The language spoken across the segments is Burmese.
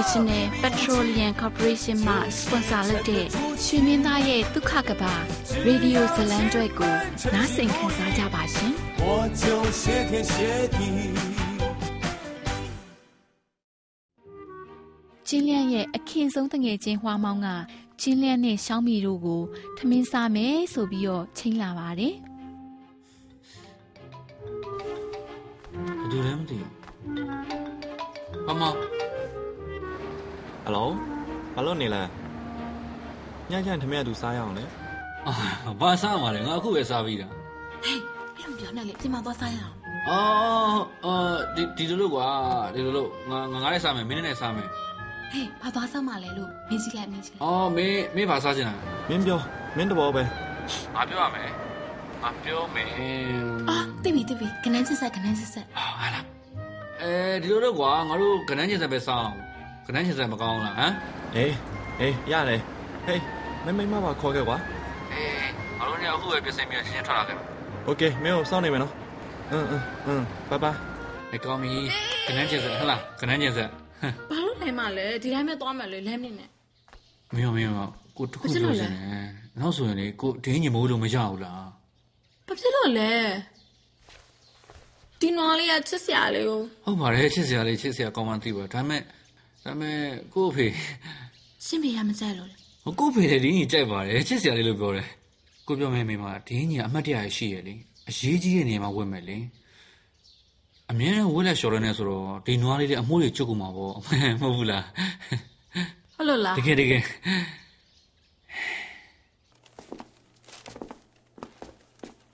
China National Petroleum Corporation မှ sponsor လုပ်တဲ့ရွှေမင်းသားရဲ့ဒုက္ခကဘာရေဒီယိုဇလံကျွဲကိုနားဆင်ခံစားကြပါရှင်။我就谢天谢地ကျင်းလျန့်ရဲ့အခင်းဆုံးတငယ်ချင်းဟွာမောင်းကကျင်းလျန့်နဲ့ရှောင်းမီတို့ကိုထမင်းစားမယ်ဆိုပြီးတော့ချိန်လာပါတယ်။ဘယ်သူလဲမသိဘူး။ဟောမောင် ဟယ်လိုဘာလို့နေလဲညညထမင်းအတူစားရအောင်လေအာဘာစားမှာလဲငါအခုပဲစားပြီးတာဟေးဘယ်လိုပြောနေလဲပြင်မသွားစားရအောင်အော်အာဒီဒီလိုလို့ကွာဒီလိုလို့ငါငါငါလည်းစားမယ်မင်းနဲ့စားမယ်ဟေးဘာသွားစားမှာလဲလို့မင်းစီလိုက်မင်းစီလိုက်အော်မင်းမင်းဘာစားချင်တာမင်းပြောမင်းတဘောပဲငါပြောရမယ်ငါပြောမယ်အာတိပြီတိပြီခဏစစ်ဆက်ခဏစစ်ဆက်ဟာလားအဲဒီလိုတော့ကွာငါတို့ခဏချင်းဆက်ပဲစားအောင် ခဏချင်းစမကောင်းလားဟမ်အေးအေးရတယ်ဟေးမမိမပါခေါ်ခဲ့ကွာအေးငါတို့လည်းအခုပဲပြင်ဆင်ပြီးရှင်းထွက်လာခဲ့ပါโอเคမင်းကိုစောင့်နေမယ်နော်အင်းအင်းအင်းဘိုင်ဘိုင်အကောင်မီခဏချင်းစဟလားခဏချင်းစဘာလို့လဲမလဲဒီတိုင်းပဲသွားမယ်လေလမ်းနေနဲ့မင်းမင်းကိုတခုပြောစင်တယ်နောက်ဆိုရင်လေကိုဒင်းညမိုးလို့မရဘူးလားဘာဖြစ်လို့လဲဒီနော်လေးကချစ်စရာလေးကိုဟုတ်ပါတယ်ချစ်စရာလေးချစ်စရာကောင်းမှန်းသိပါဒါပေမဲ့ ဒါပေမဲ့ကို့အဖေရှင်းဖေရမကြိုက်လို့လေဟိုကို့ဖေလည်းဒီညီကြိုက်ပါတယ်ချစ်စရာလေးလို့ပြောတယ်ကိုပြောမယ်မိမဒီညီအမှတ်တရရှိရလေအရေးကြီးတဲ့နေရာမှာဝတ်မယ်လေအမြဲတမ်းဝတ်လက်လျှော်ရနေဆိုတော့ဒီနွားလေးတွေအမိုးတွေချုပ်ကုန်မှာပေါ့မဟုတ်ဘူးလားဟုတ်လို့လားတကယ်တကယ်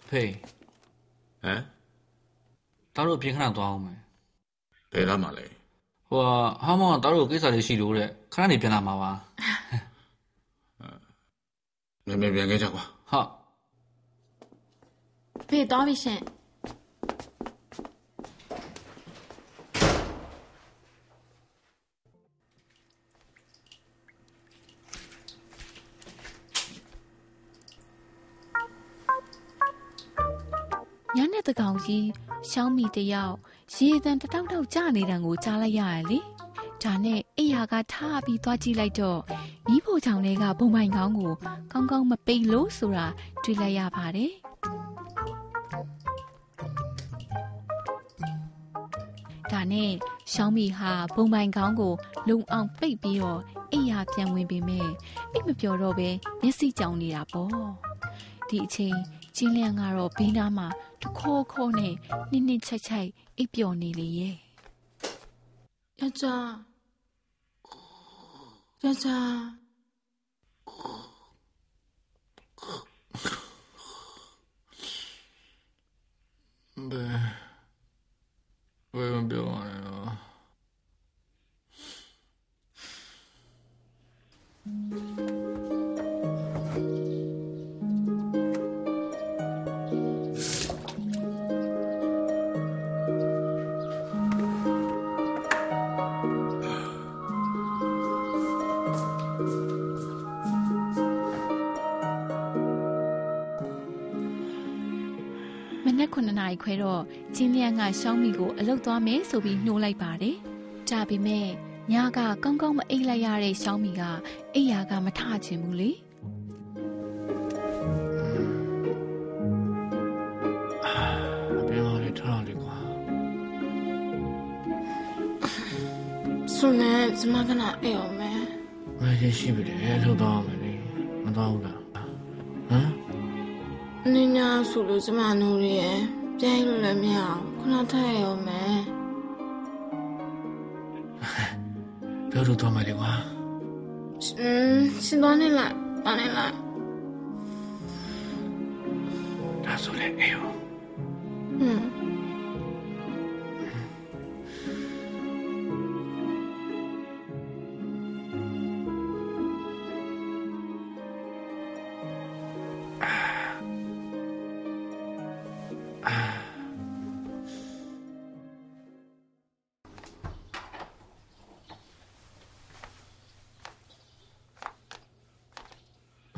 ဖေးဟမ်တော်တို့ပြင်ခဏသွားအောင်မယ်ဘယ်လာမှလဲ ဟိုဟာမောင်တောက်တို့ကိစ္စလေးရှိလို့တဲ့ခဏနေပြန်လာမှာပါမြန်မြန်ပြန်ခဲ့ကြကွာဟုတ်ဖေးတော်ပြီရှင် ကောင်ကြီးရှောင်းမီတယောက်ရေတံတတောက်တောက်ကြနေတံကိုကြားလိုက်ရရလေဒါနဲ့အိယာကထားပြီးသွားကြည့်လိုက်တော့မိဖို့ချောင်လေးကဘုံပိုင်ကောင်းကိုကောင်းကောင်းမပိတ်လို့ဆိုတာတွေ့လိုက်ရပါတယ်ဒါနဲ့ရှောင်းမီဟာဘုံပိုင်ကောင်းကို လုံအောင်ပိတ်ပြီးတော့အိယာပြန်ဝင်ပေမဲ့အိတ်မပြောတော့ပဲမျက်စိကြောင်နေတာပေါ့ဒီအချိန် 今天啊，老毕大妈在口口呢，念念菜菜，一表你的爷。亚子，亚子，不，我有病了。 နာရီခွဲတော့ကျင်းလျန်ကရှောင်းမီကိုအလုတ်သွားမယ်ဆိုပြီးနှိုးလိုက်ပါတယ်။ဒါပေမဲ့ညကကောင်းကောင်းမအိပ်လိုက်ရတဲ့ရှောင်းမီကအိယာကမထချင်ဘူးလေ။ဘယ်မှာလဲထားလေကွာဆိုနဲ့ကျမကနာအေးအောင်မယ်မရရှိပြီလေလှုပ်တော့မယ်လေမတော့ဘူးလားဟမ်နင်းညာဆိုလို့ကျမနိုးရယ် ပြိုင်လို့လည်းမရအောင်ခုနထည့်အောင်မယ်ဘယ်လိုတော့မယ်လေ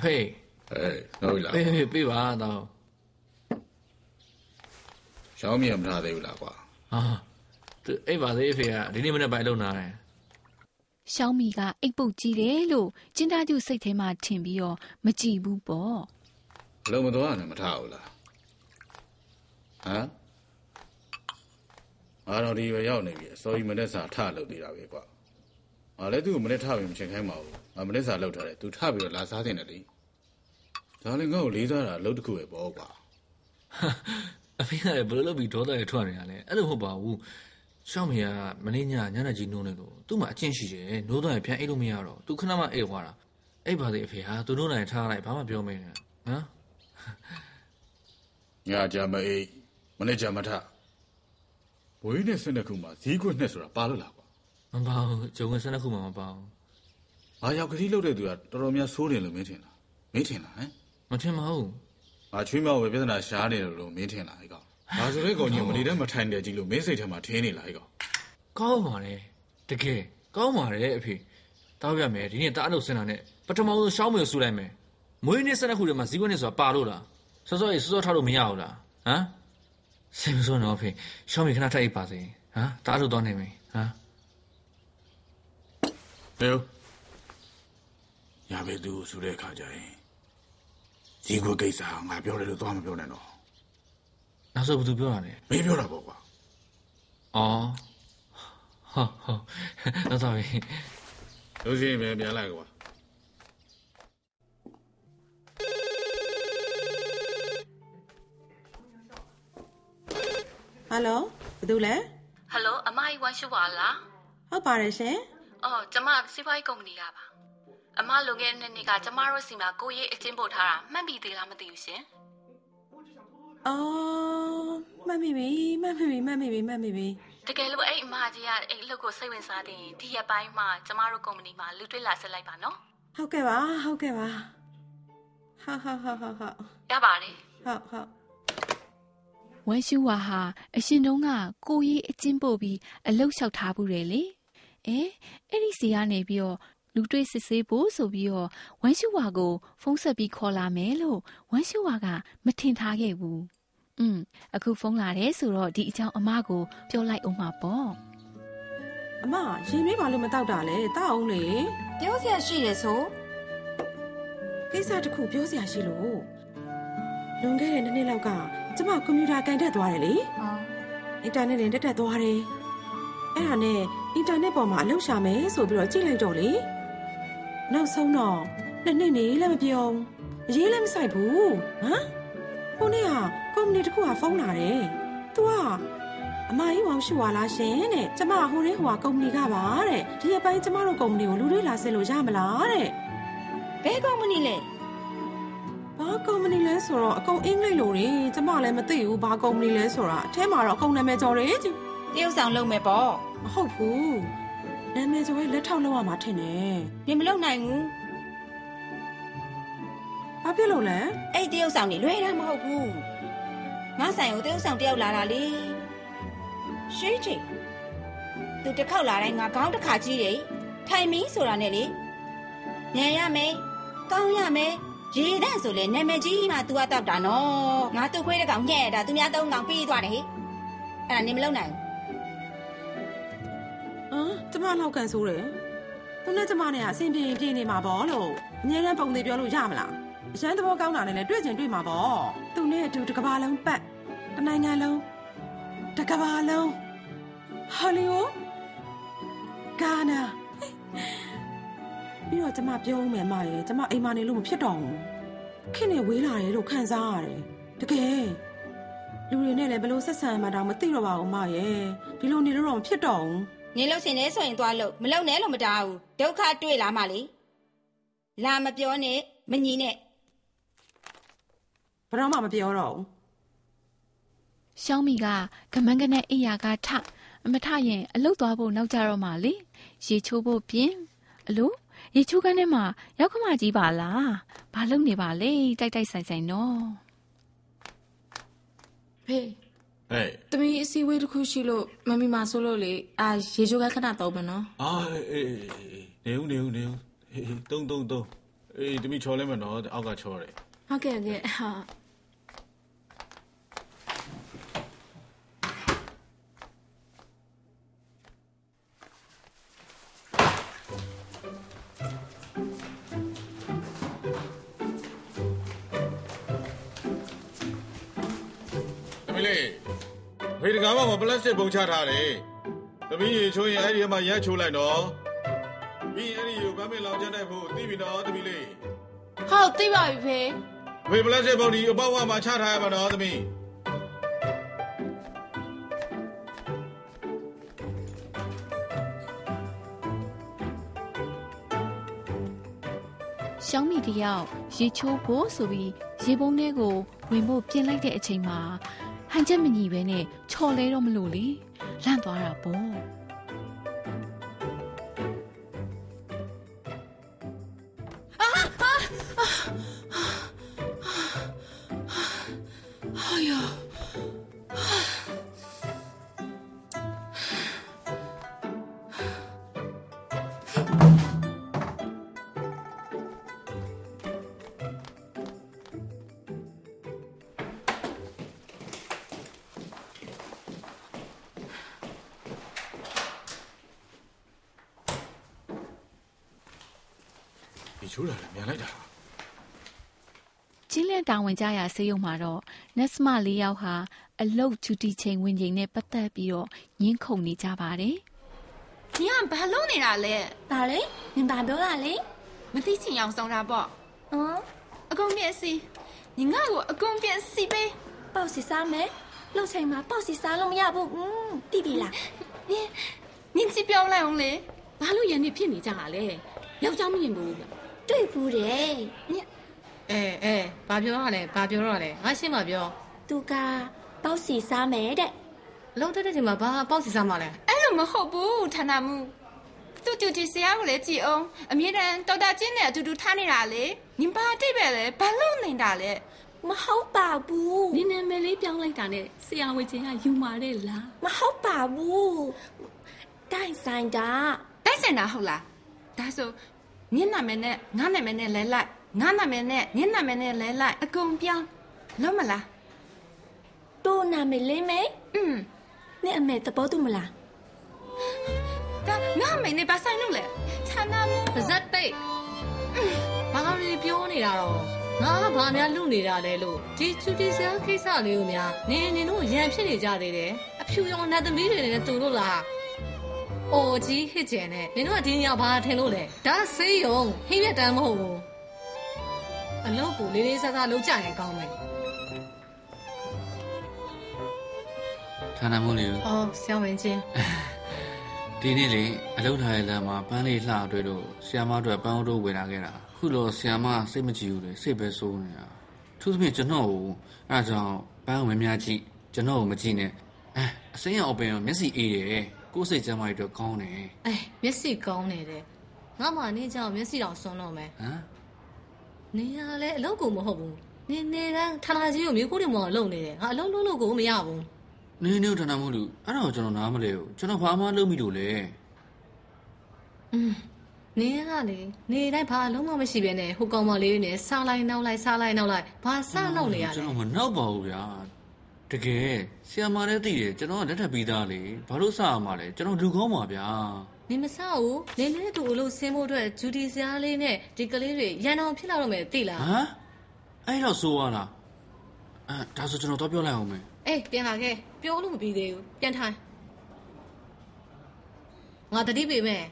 ဟေးအေးဟုတ်လားပေးပေးပေးပါတော့ရှောင်းမြင်မထားသေးဘူးလားကွာဟာသူအိပ်ပါသေးအဖေကဒီနေ့မနေ့ပိုင်းလုံနာတယ်ရှောင်းမီကအိတ်ပုတ်ကြီးတယ်လို့ကျင်းသားကျုစိတ်ထဲမှာထင်ပြီးတော့မကြည့်ဘူးပေါ့ဘလုံးမသွားနဲ့မထားဘူးလား ဟမ်အားတော်ဒီပဲရောက်နေပြီအစောကြီးမနေ့စာထလုပ်သေးတာပဲကွာငါလည်းသူ့ကိုမနေ့ထပြီးမချင်ခိုင်းပါဘူးငါမနေ့စာလောက်ထားတယ်သူထပြီးတော့လာစားတင်တယ်လေဒါလည်းငါ့ကိုလေးစားတာအလုပ်တစ်ခုပဲပေါ့ကွာအဖေကလည်းဘယ်လိုလုပ်ပြီးဒေါသရထွက်နေတာလဲအဲ့လိုမဟုတ်ပါဘူးရှောင်းမရမင်းညညနေကြီးနိုးနေလို့သူ့မှာအကျင့်ရှိတယ်နိုးတော့ရင်ပြန်အိတ်လို့မရတော့သူခဏမှအိတ်သွားတာအိတ်ပါသေးအဖေဟာသူနိုးနိုင်ထားလိုက်ဘာမှပြောမင်းနဲ့ဟမ်ညကြမအေး မနေ့ကြမထဝေးနဲ့စနေခုမှာဇီးခွတ်နဲ့ဆိုတာပါလို့လားကွာမပါဘူးဂျုံဝင်စနေခုမှမပါဘူးငါရောက်ကလေးလှုပ်တဲ့သူကတော်တော်များဆိုးတယ်လို့မင်းထင်လားမင်းထင်လားဟမ်မထင်ပါဘူးငါချွေးမြောက်ပဲပြဿနာရှားနေတယ်လို့မင်းထင်လားဟဲ့ကောင်။ဒါဆိုတဲ့ကောင်ကြီးမနေတတ်မထိုင်တယ်ကြီးလို့မင်းစိတ်ထဲမှာထင်းနေလားဟဲ့ကောင်ကောင်းပါလေတကယ်ကောင်းပါတယ်အဖေတောက်ရမယ်ဒီနေ့တားလို့စင်တာနဲ့ပထမဆုံးရှောင်းမေကိုဆူလိုက်မယ်မွေးနေ့စနေခုထဲမှာဇီးခွက်နဲ့ဆိုတာပါလို့လားစောစောရေးစောစောထားလို့မရဘူးလားဟမ် စိတ်မဆိုးတော့အဖေရှောင်းမေခဏထိုက်အိပ်ပါစေဟမ်တားလို့တော့နေမယ်ဟမ်။ဟဲ့။ညာပဲသူကိုဆိုတဲ့အခါကျရင်ဇီကိုကိစ္စဟာငါပြောတယ်လို့သွားမပြောနဲ့တော့နောက်ဆုံးဘယ်သူပြောတာလဲ။မင်းပြောတာပေါ့ကွာအော်ဟုတ်ဟုတ်တော့တော့ပြီ။လို့ရှိရင်ပဲပြန်လိုက်ကွာ ယ်လိုဘယ်သူလဲဟယ်လိုအမကြီးဝမ်ရှုပါလားဟုတ်ပါတယ်ရှင်အော်ကျမစီးပွားရေးကုမ္ပဏီကပါအမလုံခဲ့တဲ့နေ့ကကျမတို့စီမှာကိုရေးအချင်းပို့ထားတာမှတ်မိသေးလားမသိဘူးရှင်အော်မှတ်မိပြီမှတ်မိပြီမှတ်မိပြီမှတ်မိပြီတကယ်လို့အဲ့အမကြီးကအဲ့အလုပ်ကိုစိတ်ဝင်စားတဲ့ရင်ဒီရက်ပိုင်းမှာကျမတို့ကုမ္ပဏီမှာလူတွေ့လာဆက်လိုက်ပါနော်ဟုတ်ကဲ့ပါဟုတ်ကဲ့ပါဟာဟာဟာဟာဟာရပါတယ်ဟုတ်ဟုတ် ဝမ်ရှူဝါဟာအရှင်တုန်းကကိုရေးအချင်းပို့ပြီးအလုတ်လျှောက်ထားဘူးတယ်လေအဲအဲ့ဒီစီကနေပြီးတော့လူတွေ့စစ်ဆေးဖို့ဆိုပြီးတော့ဝမ်ရှူဝါကိုဖုန်းဆက်ပြီးခေါ်လာမယ်လို့ဝမ်ရှူဝါကမထင်ထားခဲ့ဘူးอืมအခုဖုန်းလာတယ်ဆိုတော့ဒီအကြောင်းအမကိုပြောလိုက်အောင်မှာပေါ့အမရင်မေးပါလို့မတောက်တာလေတောက်အောင်လေပြောစရာရှိတယ်ဆိုကိစ္စတစ်ခုပြောစရာရှိလို့လွန်ခဲ့တဲ့နှစ်နှစ်လောက်က ကျမကွန်ပျူတာကန်တက်သွားတယ်လေဟောအင်တာနက်နဲ့တက်တက်သွားတယ်အဲ့ဒါနဲ့အင်တာနက်ပေါ်မှာအလုပ်ရှာမယ်ဆိုပြီးတော့ကြည့်လိုက်တော့လေနောက်ဆုံးတော့နှစ်နှစ်နေလည်းမပြောင်းအရေးလည်းမဆိုင်ဘူးဟမ်ဟိုနေ့ကကုမ္ပဏီတစ်ခုကဖုန်းလာတယ်။ तू ကအမကြီးဝအောင်ရှိွာလားရှင်တဲ့။ကျမဟိုရင်းဟိုကကုမ္ပဏီကပါတဲ့။ဒီအပိုင်းကျမတို့ကုမ္ပဏီကိုလူတွေလာဆက်လို့ရမလားတဲ့ဘယ်ကောင်မနီလဲ။ ဘာကုမ္ပဏီလဲဆိုတော့အကုန်အင်္ဂလိပ်လိုတွေကျမလည်းမသိဘူးဘာကုမ္ပဏီလဲဆိုတာအထဲမှာတော့အကုန်နာမည်ကျော်တယ်ကျတရုတ်ဆောင်လုပ်မယ်ပေါ့မဟုတ်ဘူးနာမည်ကျော်ရဲ့လက်ထောက်လောက်ရမှာထင်တယ်နင်မလုပ်နိုင်ဘူး။ဘာဖြစ်လို့လဲအဲ့ဒီတရုတ်ဆောင်နေလွယ်တာမဟုတ်ဘူးငါဆိုင်ကိုတရုတ်ဆောင်တယောက်လာတာလေရှေးချေသူတစ်ခေါက်လာတိုင်းငါခေါင်းတစ်ခါကြီးတယ်ထိုင်မီဆိုတာနဲ့လေညံရမယ်ကောင်းရမယ် ရေတန့်ဆိုလေနာမည်ကြီးမှ तू ကတောက်တာနော်ငါသူ့ခွေးတဲ့ကောင်ညဲ့တာသူများသုံးကောင်ပြီးသွားတယ်ဟိအဲ့ဒါနေမလုံနိုင်ဘူးဟမ်ကျမလောက်ကန်ဆိုးတယ်သူနဲ့ကျမနဲ့ကအဆင်ပြေရင်ပြေနေမှာပေါ့လို့အမြဲတမ်းပုံသေးပြောလို့ရမလားအရန်သဘောကောင်းတာနဲ့လည်းတွေ့ချင်တွေ့မှာပေါ့သူနဲ့အတူတစ်ကမ္ဘာလုံးပတ်တစ်နိုင်ငံလုံးတစ်ကမ္ဘာလုံးဟောလီဝုဒ်ဂါနာ ပြီးတော့ကျမပြောဦးမယ်မရဲ့ကျမအိမ်မနေလို့မဖြစ်တော့ဘူးခင်နဲ့ဝေးလာတယ်လို့ခံစားရတယ်တကယ်လူတွေနဲ့လည်းဘယ်လို့ဆက်ဆံမှတောင်မသိတော့ပါဘူးမရဲ့ဒီလိုနေလို့တော့မဖြစ်တော့ဘူးနေလို့ရှင်နေဆိုရင်သွားလို့မလုံနဲ့လို့မတားဘူးဒုက္ခတွေ့လာမှလေလာမပြောနဲ့မညီနဲ့ဘယ်တော့မှမပြောတော့ဘူးရှောင်းမီကကမန်းကနဲ့အိယာကထအမထရင်အလုတ်သွားဖို့နောက်ကြတော့မှလေရေချိုးဖို့ပြင်အလို ရေချိုးကန်းထဲမှာရောက်ခမကြီးပါလားဘာလုပ်နေပါလဲတိုက်တိုက်ဆိုင်ဆိုင်နော်ဖေးဟဲ့တမီးအစည်းအဝေးတစ်ခုရှိလို့မမီမာဆိုလို့လေအာရေချိုးကခဏတော့မယ်နော်အာအေးနေဦးနေဦးနေဦးဟေးတုံးတုံးတုံးအေးတမိချော်လဲမနော်အောက်ကချော်တယ်ဟုတ်ကဲ့ဟုတ်ကဲ့ဟာ မိလေးဖေးတကားမှာပလတ်စတစ်ပုံချထားတယ်တမိရေချိုးရင်အဲ့ဒီမှာရက်ချိုးလိုက်နော်ပြီးရင်အဲ့ဒီကိုဗမ်းမင်လောင်ချက်တိုက်ဖို့သိပြီနော်တမိလေးဟုတ်သိပါပြီဖေးဖေးပလတ်စတစ်ပုံဒီအပေါက်ဝမှာချထားရမှာနော်တမိရှောင်းမီတယောက်ရေချိုးဖို့ဆိုပြီးရေပုံးထဲကိုဝင်ဖို့ပြင်လိုက်တဲ့အချိန်မှာ ဟန်ချက်မညီပဲနဲ့ချော်လဲတော့မလို့လေလန့်သွားတာပေါ့ ဒီချိုးတာလည်းမြန်လိုက်တာချင်းလက်တာဝန်ကြရဆေးရုံမှာတော့နက်စမ၄ယောက်ဟာအလုတ်ကျူတီချိန်ဝင်ချိန်နဲ့ပတ်သက်ပြီးတော့ငင်းခုန်နေကြပါတယ်။နင်ကဘာလုပ်နေတာလဲ။ဘာလဲ။နင်ဘာပြောတာလဲ။မသိချင်အောင်ဆောင်တာပေါ့။ဟမ်အကုန်ပြည့်စီ။နင်ကကိုအကုန်ပြည့်စီပေး။ပေါ့စီစားမယ်။လှုပ်ချိန်မှာပေါ့စီစားလို့မရဘူး။อืมတိပြီလား။နင်နင်ကြည့်ပြောင်းလိုက်အောင်လေ။ဘာလို့ရန်နေဖြစ်နေကြတာလဲ။ယောက်ျားမမြင်ဘူးဗျ။ တွေ့ဘူးတယ်ညအဲအဲဘာပြောရလဲဘာပြောရလဲငါရှင်းပါပြောသူကပေါက်စီစားမယ်တဲ့အလုပ်တက်တဲ့ချိန်မှာဘာပေါက်စီစားမှာလဲအဲ့လိုမဟုတ်ဘူးဌာနမှုသူတူတီဆရာကိုလည်းကြည်အောင်အမြဲတမ်းတော်တာချင်းနဲ့အတူတူထားနေတာလေနင်ဘာတိတ်ပဲလဲဘာလို့နေတာလဲမဟုတ်ပါဘူးနင်နာမည်လေးပြောင်းလိုက်တာနဲ့ဆရာဝန်ချင်းကယူမာတယ်လားမဟုတ်ပါဘူးတိုင်ဆိုင်တာတိုင်ဆိုင်တာဟုတ်လားဒါဆို ညစ်နာမည်နဲ့ငါနာမည်နဲ့လဲလိုက်ငါနာမည်နဲ့ညစ်နာမည်နဲ့လဲလိုက်အကုန်ပြောင်းလုံးမလားတို့နာမည်လေးမေอืมနဲ့အမေသဘောတူမလားဒါငါအမေနဲ့ပါဆိုင်လို့လေဌာနမင်းပါဇက်တိတ်ဘာလို့ပြောနေတာတော့ငါကဘာများလူနေတာလဲလို့ဒီချူတီဆဲကိစ္စလေးကိုများနင်နင်တို့ရန်ဖြစ်နေကြသေးတယ်အဖြူရောနတ်သမီးတွေနဲ့တူလို့လား အိုကြီးဟစ်ကျန်နဲ့နင်တို့ကဒီညဘာထင်လို့လဲဒါဆေးရုံဟင်းရတမ်းမဟုတ်ဘူးအလုပ်ကိုလေးလေးစားစားလုပ်ကြရင်ကောင်းမယ်ဌာနမှုလေးကိုအော်ဆရာဝန်ချင်းဒီနေ့လေအလုပ်ထားတဲ့လမ်းမှာပန်းလေးလှတွေ့လို့ဆီယမအတွက်ပန်းအိုးတို့ဝယ်လာခဲ့တာခုတော့ဆီယမစိတ်မကြည်ဘူးလေစိတ်ပဲစိုးနေတာသူသဖြင့်ကျွန်တော်ကိုအဲဒါကြောင့်ပန်းဝင်များကြည့်ကျွန်တော်ကိုမကြည့်နဲ့အဲအစိမ်းရောင်ပင်ရောမျက်စိအေးတယ် ကိုယ်စိတ်ကျမ်းမာရေးအတွက်ကောင်းတယ်အဲမျက်စိကောင်းနေတယ်ငါမှနေကြောင်မျက်စိတော်ဆွန်းတော့မယ်ဟမ်နေရလဲအလုပ်ကိုမဟုတ်ဘူးနေနေကဌာနကြီးကိုမျိုးခိုးတယ်မော်လုံနေတယ်ငါအလုပ်လုပ်လို့ကိုမရဘူးနေနေဌာနမှုလူအဲ့တော့ကျွန်တော်နားမလဲဘူးကျွန်တော်ဘာမှလုပ်မိလို့လဲอืมနင်းကလေနေတိုင်းဘာလုံးမမရှိပဲနဲ့ဟိုကောင်မလေးနဲ့စားလိုက်နောက်လိုက်စားလိုက်နောက်လိုက်ဘာစလုပ်နေရကျွန်လဲတော်မနောက်ပါဘူးဗျာ တကယ်ဆီယမာလည်းသိတယ်ကျွန်တော်ကလက်ထပ်ပြီးသားလေဘာလို့စရမှာလဲကျွန်တော်လူကောင်းပါဗျာနင်းမဆောက်ဘူးနင်းနဲ့တူအလို့ဆင်းဖို့အတွက်ဂျူဒီစရာလေးနဲ့ဒီကလေးတွေရန်အောင်ဖြစ်လာတော့မယ်သိလားဟမ်အဲ့တော့ဆိုရလားအဲဒါဆိုကျွန်တော်တော့ပြောလိုက်အောင်မယ်အေးပြန်လာခဲ့ပြောလို့မပြီးသေးဘူးပြန်ထိုင်ငါတတိပေမဲ့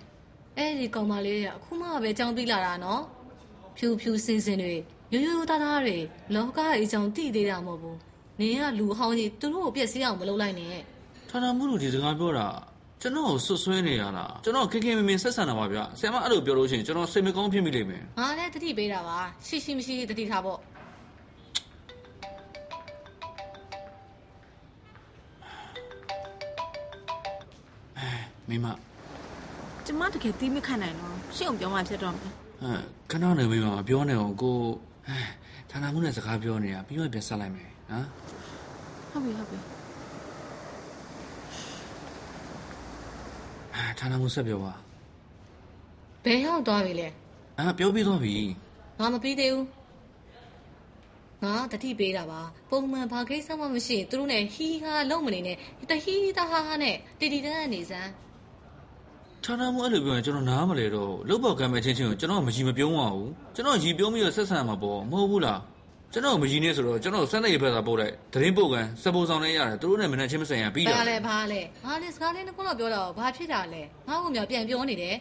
အဲ့ဒီကောင်မလေးကအခုမှပဲအကြောင်းသိလာတာနော်ဖြူဖြူစင်စင်တွေရိုးရိုးသားသားတွေလောကရဲ့အကြောင်းသိသေးတာမဟုတ်ဘူး နင်ကလူဟောင်းကြီးသူတို့ကိုပြည့်စည်အောင်မလုပ်လိုက်နဲ့ဌာနမှုလူဒီစကားပြောတာကျွန်တော်ကိုဆွတ်ဆွဲနေရတာကျွန်တော်ခင်ခင်မင်မင်ဆက်ဆံတာပါဗျာဆရာမအဲ့လိုပြောလို့ရှိရင်ကျွန်တော်စိတ်မကောင်းဖြစ်မိလိမ့်မယ်ငါလည်းတတိပေးတာပါရှိရှိမရှိတတိထားပေါ့မိမကျမတကယ်တီးမခံနိုင်တော့ရှင့်အောင်ပြောမှဖြစ်တော့မယ်ဟမ်ခဏနေမိမမပြောနေအောင်ကိုအဲ ဌာနမှုနဲ့စကားပြောနေတာပြီးမှပြန်ဆက်လိုက်မယ်နော်ဟုတ်ပြီဟုတ်ပြီအဲဌာနမှုဆက်ပြောပါဘယ်ရောက်သွားပြီလဲအာပြောပြီးတော့ပြီငါမပြီးသေးဘူးငါတတိပေးတာပါပုံမှန်ဘာကိစ္စမှမရှိရင်သူတို့နဲ့ဟီဟာလုံးမနေနဲ့တဟီတာဟာဟာနဲ့တီတီတန်းနေစမ်း ဌာနမှုအဲ့လိုပြောရင်ကျွန်တော်နားမလဲတော့လုတ်ပေါ်ကံမဲ့ချင်းချင်းကိုကျွန်တော်မကြီးမပြုံးပါဘူးကျွန်တော်ကြီးပြုံးပြီးတော့ဆက်ဆံမှာပေါ့မဟုတ်ဘူးလားကျွန်တော်မကြီးနေဆိုတော့ကျွန်တော်စမ်းတဲ့ရဖက်သာပို့လိုက်တရင်ပို့ကန်စပိုးဆောင်နေရတယ်သူတို့နဲ့မနဲ့ချင်းမဆိုင်ရပြီးတာဘာလဲဘာလဲငါလည်းစကားလေးတစ်ခုတော့ပြောတော့ဘာဖြစ်တာလဲငါ့ကိုမြောက်ပြန်ပြောနေတယ်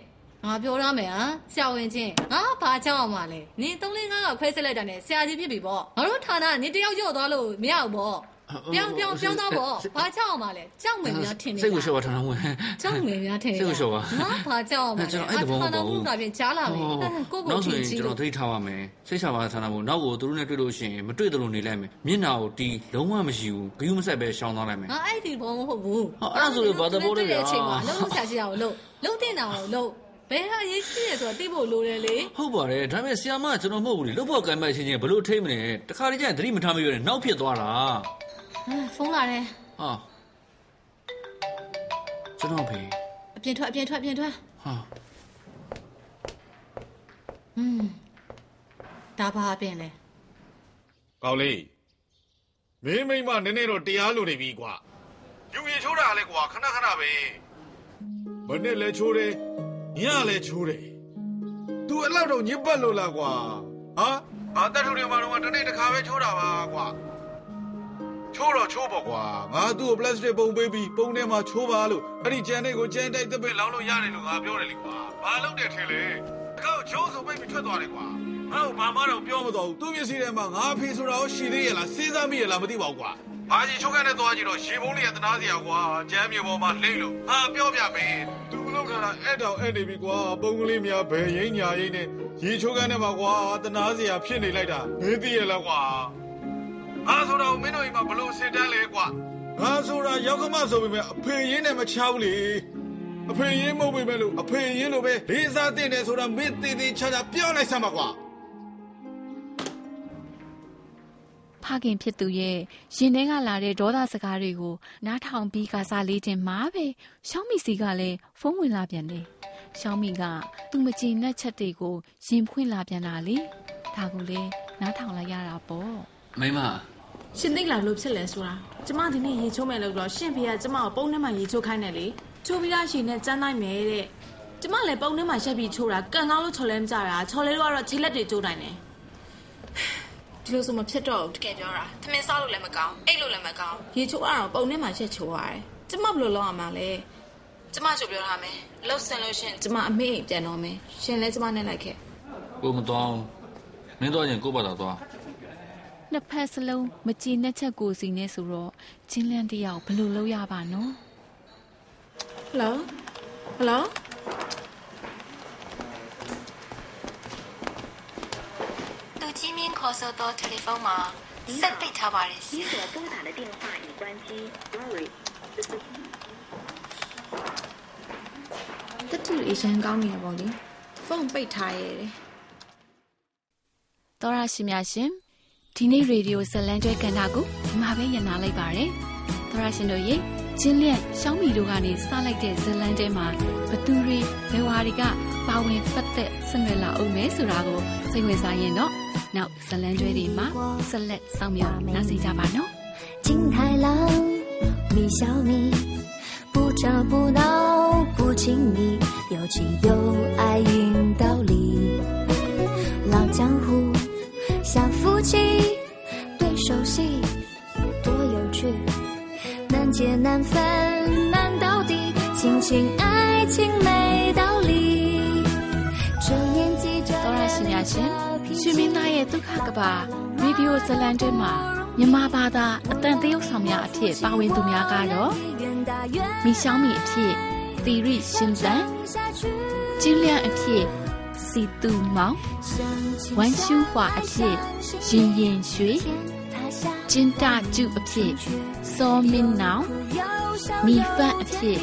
ငါပြောရမယ်ဟမ်ဆရာဝန်ချင်းငါဘာကြောက်အောင်မလဲနင်း3 5ကခွဲစစ်လိုက်တာနဲ့ဆရာကြီးဖြစ်ပြီပေါ့ငါတို့ဌာနနင်းတယောက်ရော့သွားလို့မရဘူးပေါ့ ပြောင်းပြောင်းပြောင်းသွားပေါ့ဘာကြောက်အောင်မလဲကြောက်မယ်များထင်နေစိတ်ကိုလျှော့ပါဌာနမှုကြောက်မယ်များထင်နေစိတ်ကိုလျှော့ပါငါဘာကြောက်အောင်မလဲကျွန်တော်အဲ့တဘောမပေါ့ဘူးဌာနမှုကပြင်ကြားလာမယ်ကိုကိုနောက်ဆိုချီရင်ချီကျွန်တော်သတိထားပါမယ်စိတ်ချပါဌာနမှုနောက်ကိုသူတို့နဲ့တွေ့လို့ရှိရင်မတွေ့တယ်လို့နေလိုက်မယ်မျက်နှာကိုတီးလုံးဝမရှိဘူးဂယုမဆက်ပဲရှောင်းသွားလိုက်မယ်ငါအဲ့ဒီဘောမဟုတ်ဘူးဟောအဲ့ဒါဆိုရင်ဘာသဘောလဲဗျာအချိန်မှာလုံးဆရာရှိတာကိုလုံးလုံးတင်တာကိုလုံးဘယ်ဟာရေးရှိရဆိုတော့သိဖို့လိုတယ်လေဟုတ်ပါတယ်ဒါပေမဲ့ဆီယာမကကျွန်တော်မဟုတ်ဘူးလေလုတ်ဖို့ကံမဲ့ချင်းချင်းဘလို့ထိမ့်မလဲတခါတည်းကျရင်သတိမထားမိရနဲ့နောက်ဖြစ်သွားတာ ဖုန်းလာတယ် ဟာကျွန်တော်ဖေ အပြင်ထွက်အပြင်ထွက်အပြင်ထွက် ဟာ อืมဒါဘာအပြင်လဲ ကောင်းလေးမင်းမိမနည်းနည်းတော့တရားလိုနေပြီကွာယူရင်ချိုးတာလဲကွာခဏခဏပဲမနဲ့လဲချိုးတယ်ညလဲချိုးတယ် तू အဲ့လောက်တော့ညစ်ပတ်လို့လားကွာဟာဘာတက်ထူတွေမှာတော့တနေ့တစ်ခါပဲချိုးတာပါကွာ ချိုးတော့ချိုးပေါ့ကွာငါသူ့ကိုပလတ်စတစ်ပုံပေးပြီးပုံထဲမှာချိုးပါလို့အဲ့ဒီကြမ်းတွေကိုကြမ်းတိုက်တစ်ပစ်လောင်းလို့ရတယ်လို့ငါပြောတယ်လေကွာဘာလုပ်တယ်ထင်လဲတကောက်ချိုးဆိုပိတ်ပြီးထွက်သွားတယ်ကွာငါ့ကိုဘာမှတော့ပြောမတော်ဘူးသူ့မျက်စိထဲမှာငါအဖေဆိုတာကိုရှိသေးရလားစဉ်းစားမိရလားမသိပါဘူးကွာဘာကြီးချိုးခန့်နဲ့သွားကြည့်တော့ရေပုံးလေးကတနာစရာကွာကြမ်းမြေပေါ်မှာလိမ့်လို့ငါပြောပြမယ်သူလောက်ထားတာအဲ့တောင်အဲ့နေပြီကွာပုံကလေးများဘယ်ရင်းညာရင်းနဲ့ရေချိုးခန့်နဲ့မှာကွာတနာစရာဖြစ်နေလိုက်တာမင်းသိရလားကွာ ငါဆိုတာကိုမင်းတို့အိမ်မှာဘလို့စင်တန်းလဲကွာငါဆိုတာရောက်ကမဆိုပေမဲ့အဖေရင်းနဲ့မချဘူးလေအဖေရင်းမဟုတ်ပေမဲ့လို့အဖေရင်းလိုပဲလေးစားတဲ့တယ်ဆိုတာမင်းသေးသေးချာချာပြောလိုက်စမ်းပါကွာဖခင်ဖြစ်သူရဲ့ရင်ထဲကလာတဲ့ဒေါသစကားတွေကိုနားထောင်ပြီးကစားလေးခြင်းမှာပဲရှောင်းမီစီကလည်းဖုန်းဝင်လာပြန်တယ်။ရှောင်းမီကသူ့မကြင်တဲ့ချက်တွေကိုရင်ဖွင့်လာပြန်တာလေ။ဒါကိုလည်းနားထောင်လိုက်ရတာပေါ့မိမ ရှင်သိလားလို့ဖြစ်လဲဆိုတာကျမဒီနေ့ရေချိုးမယ်လို့တော့ရှင်ဖေကကျမကိုပုံထဲမှာရေချိုးခိုင်းတယ်လေချိုးပြီးသားရှင်နဲ့ကျန်းနိုင်မယ်တဲ့ကျမလည်းပုံထဲမှာရက်ပြီးချိုးတာကန်ကောင်းလို့ချော်လဲမကြတာချော်လဲတော့ကတော့ခြေလက်တွေကျိုးနိုင်တယ်ဒီလိုဆိုမဖြစ်တော့ဘူးတကယ်ပြောတာသမင်းစားလို့လည်းမကောင်းအိတ်လို့လည်းမကောင်းရေချိုးအောင်ပုံထဲမှာရက်ချိုးရတယ်ကျမဘယ်လိုလုပ်ရမှာလဲကျမချိုးပြောထားမယ်လှုပ်ဆင်လို့ရှင်ကျမအမေအိမ်ပြန်တော့မယ်ရှင်လည်းကျမနဲ့လိုက်ခဲ့ကိုမတော်အောင်မင်းတော့ရင်ကိုပါတာသွား။ နှစ်ဖက်စလုံးမကြင်တဲ့ချက်ကိုစီနေဆိုတော့ချင်းလန်းတယောက်ဘယ်လိုလုပ်ရပါနော် ဟယ်လိုဟယ်လို 杜金明ခေါ်ဆိုတော့တယ်လီဖုန်းမှာဆက်ပိတ်ထားပါတယ်ဆ 你 ရာ 所拨打的电话已关机。Sorry。 တက်တူအေးရှန်ကောင်းနေရပါလေဖုန်းပိတ်ထားရဲတယ် ။သောရရှိများရှင် ဒီနေ့ရေဒီယိုဇလန်ကျွဲကဏ္ဍကိုဒီမှာပဲညနာလိုက်ပါရယ်။သောရရှင်တို့ရေ ကျင်းလျက်ရှောင်းမီတို့ကနေစလိုက်တဲ့ဇလန်းတဲမှာဘသူတွေဘယ်ဝါတွေကပါဝင်ပတ်သက်ဆက်နွယ်လာအောင်မဲဆိုတာကိုစိတ်ဝင်စားရင်တော့နောက်ဇလန်းကျွဲတွေမှာဆက်လက်ဆောင်မြော်နားဆင်ကြပါနော် 金太郎，米小米，不吵不闹不亲密，有情有爱运道理。老江湖 像夫妻，对手戏多有趣，难解难分难到底，亲情爱情没道理。这年纪这 တော်ရရှိများရှင်ရွှေမင်းသားရဲ့ဒုက္ခကဘာရေဒီယိုဇလန်တွဲမှာမြမဘာသာအတန်တရုပ်ဆောင်များအဖြစ်ပါဝင်သူများကတော့မိရှောင်းမီအဖြစ်တီရိရှင်ဇန်ကျင်းလျန်အဖြစ် စီတူမောင်ဝမ်ရှူဟွာအဖြစ်ရင်ရင်ရွှေကျင်းတကျုအဖြစ်စောမင်းနောင်မိဖတ်အဖြစ်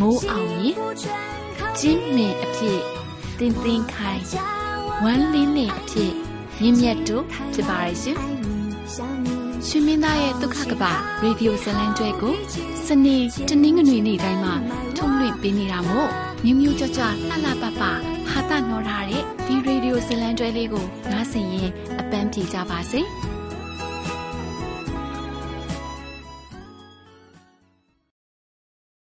မိုးအောင်ရင်ကျင်းမင်အဖြစ်တင်းတင်းခိုင်ဝမ်လင်းလင်းအဖြစ်မြင့်မြတ်တို့ဖြစ်ပါရဲ့ရှင်ရှင်မင်းသားရဲ့ဒုက္ခကပရေဒီယိုဇလံကျွဲကိုစနေတနင်္ဂနွေနေ့တိုင်းမှာထုတ်လွှင့်ပေးနေတာမို့မြမျိုးကြွကြွလှလှပပ ဟာတာနော်ထားတဲ့ဒီရေဒီယိုဇလံကျွဲလေးကိုနားဆင်ရင်အပန်းပြေကြပါစေ။